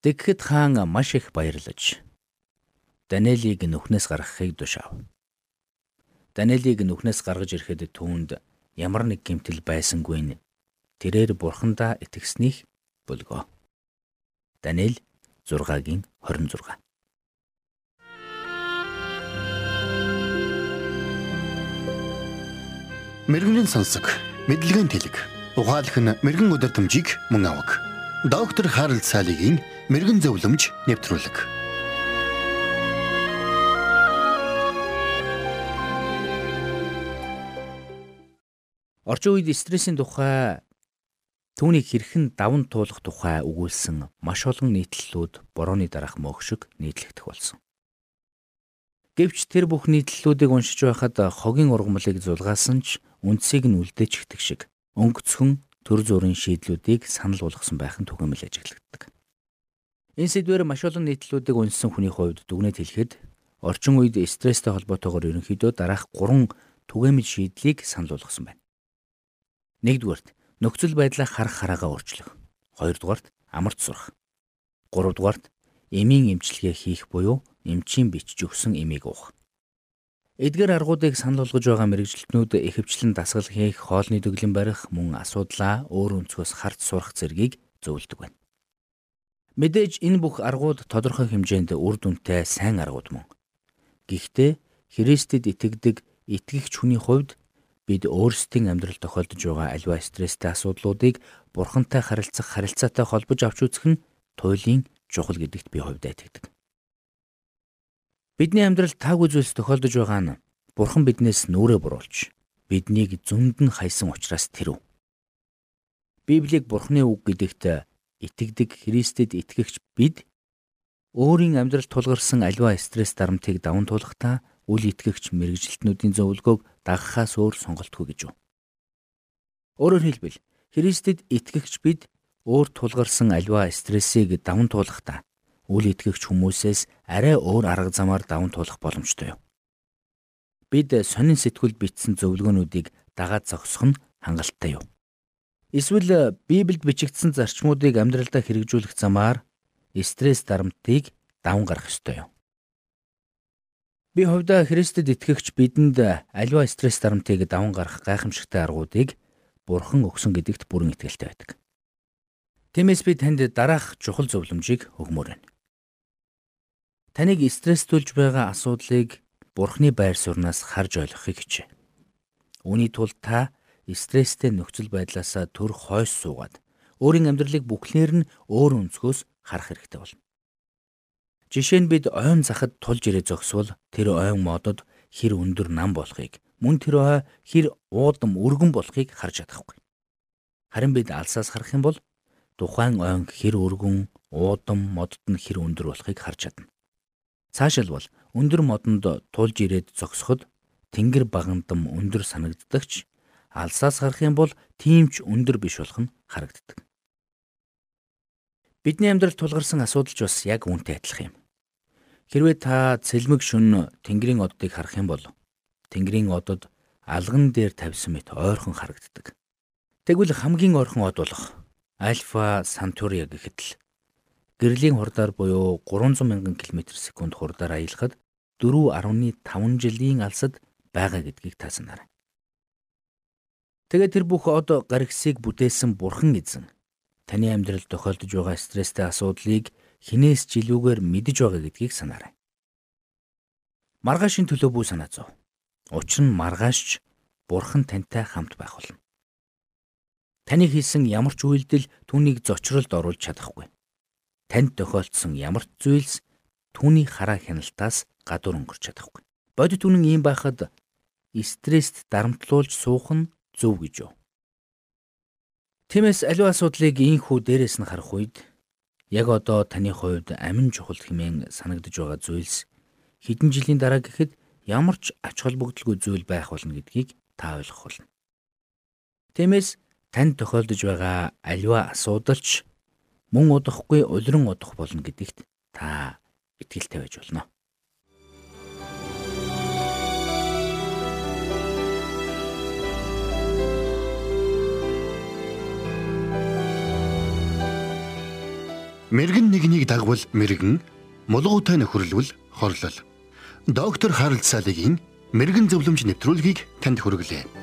Тэгхэд хаан маш их баярлаж Даниэлийг нүхнээс гаргахыг тушаав. Даниэлийг нүхнээс гаргаж ирэхэд түүнд ямар нэг гэмтэл байсангүй нь тэрээр бурхандаа итгэснийг бөлгөө. Даниэл 6-гийн 26 Мэргэний сонсог, мэдлэгийн тэлэг. Ухаалх нь мэрэгэн өдөр төмжийг мөн авах. Доктор Харалт цаалогийн мэрэгэн зөвлөмж нэвтрүүлэг. Орчин үед стрессийн тухай түүнийг хэрхэн даван туулах тухай өгүүлсэн маш олон нийтлэлүүд борооны дараах мөөгшөг нийтлэгдэх болсон. Гэвч тэр бүх нийтлэлүүдийг уншиж байхад хогийн ургамлыг зулгаасан ч үндсийг нь үлдээчихдэг шиг өнгөцхөн төр зүрийн шийдлүүдийг санал болгосон байх нь түгээмэл ажиглагддаг. Энэ сэдвээр маш олон нийтлүүдийг уншсан хүний хувьд дүгнэж хэлэхэд орчин үед стресстэй холбоотойгоор ерөнхийдөө дараах 3 түгээмэл шийдлийг санал болгосон байна. Нэгдүгээрт нөхцөл байдлаа харах хараагаа өөрчлөх. Хоёрдугаарт амарч сурах. Гуравдугаарт эмийн эмчилгээ хийх буюу эмчийн бичиж өгсөн эмийг уух. Эдгээр аргуудыг санал болгож байгаа мэрэгжилтнүүд ихэвчлэн дасгал хийх, хоолны дөглөн барих, мөн асуудлаа өөр өнцгөөс харж сурах зэргийг зөвлөдөг байна. Мэдээж энэ бүх аргууд тодорхой хэмжээнд үр дүнтэй сайн аргууд мөн. Гэхдээ Христэд итгэдэг итгэгч хүний хувьд бид өөрсдийн амьдрал тохиолдож байгаа аливаа стресстэй асуудлуудыг бурхантай харилцах харилцаатай холбож авч үзэх нь туйлын чухал гэдэгт би хувьдаа итгэдэг. Бидний амьдралд таагүй зүйлс тохиолдож байгаа нь Бурхан биднээс нүрээ буруулж биднийг зөнд нь хайсан учраас тэрв. Библийг Бурханы үг гэдэгт итгэдэг Христэд итгэгч бид өөрийн амьдралд тулгарсан аливаа стресс дарамтыг даван туулахдаа үл итгэгч мэрэгжилтнүүдийн зөвлөгөөг дагахаас өөр сонголтгүй гэж юу. Өөрөөр хэлбэл Христэд итгэгч бид өөр тулгарсан аливаа стрессийг даван туулахдаа үл итгэгч хүмүүсээс арай өөр арга замаар даван туулах боломжтой юм. Бид сонин сэтгүүл бичсэн зөвлөгөөнүүдийг дагаад зогсох нь хангалттай юу? Эсвэл Библиэд бичигдсэн зарчмуудыг амьдралдаа хэрэгжүүлэх замаар стресс дарамтыг даван гарах ёстой юу? Би хувьдаа Христэд итгэгч бидэнд аливаа стресс дарамтыг даван гарах гайхамшигтай аргуудыг Бурхан өгсөн гэдэгт бүрэн итгэлтэй байдаг. Тиймээс би танд дараах чухал зөвлөмжийг өгмөр байна. Таныг стресстүүлж байгаа асуудлыг Бурхны байр сууриас харж ойлгохыг хичээ. Үүний тулд та стресстэй нөхцөл байдлаас төр хойш суугаад өөрийн амьдралыг бүхлээр нь өөр өнцгөөс харах хэрэгтэй болно. Жишээ нь бид ойн захад тулж ирээ зогсвол тэр ойн модод хэр өндөр нам болохыг мөн тэр ой хэр уудам өргөн болохыг харж чадахгүй. Харин бид алсаас харах юм бол тухайн ойн хэр өргөн уудам модод нь хэр өндөр болохыг харж чадна. Цаашилбал өндөр модонд тулж ирээд зогсоход тэнгэр багандам өндөр санагддагч алсаас харах юм бол тийм ч өндөр биш болох нь харагддаг. Бидний амьдрал тулгарсан асуудал ч бас яг үүнтэй адилхан юм. Хэрвээ та цэлмэг шүн тэнгэрийн оддыг харах юм бол тэнгэрийн одод алган дээр тавьсан мэт ойрхон харагддаг. Тэгвэл хамгийн ойрхон од болох Альфа Сантурия гэхэд л гэрлийн хурдаар буюу 300 мянган км/сек хурдаар аялахад 4.5 жилийн алсад байгаа гэдгийг та санаарай. Тэгээд тэр бүх од гаргисыг бүтээсэн бурхан эзэн таны амьдралд тохиолдож байгаа стресстэй асуудлыг хинээс жилүүгээр мэдэж байгаа гэдгийг санаарай. Маргаашийн төлөө бүү санаа зов. Учир нь маргаашч бурхан тантай хамт байх болно. Таны хийсэн ямар ч үйлдэл түүнийг зочролд оруулж чадахгүй танд тохиолдсон ямар ч зүйлс түүний хараа хяналтаас гадуур өнгөрч чадахгүй. Бодит үнэн ийм байхад стресст дарамтлуулж суух нь зөв гэж юу. Тиймээс аливаа асуудлыг ийхүү дээрээс нь харах үед яг одоо таны хувьд амин чухал хэмээн санагдж байгаа зүйлс хэдэн жилийн дараа гэхэд ямар ч ач холбогдолгүй зүйл байх болно гэдгийг та ойлгох болно. Тиймээс танд тохиолдож байгаа аливаа асуудалч мөн удахгүй улиран удах болно гэдэгт та итгэлтэй байж болно. Мэргэн нэгнийг дагвал мэргэн, мулгуутай нөхөрлөвл хорлол. Доктор Харалт Салигийн мэрэгэн зөвлөмж нэвтрүүлгийг танд хүргэлээ.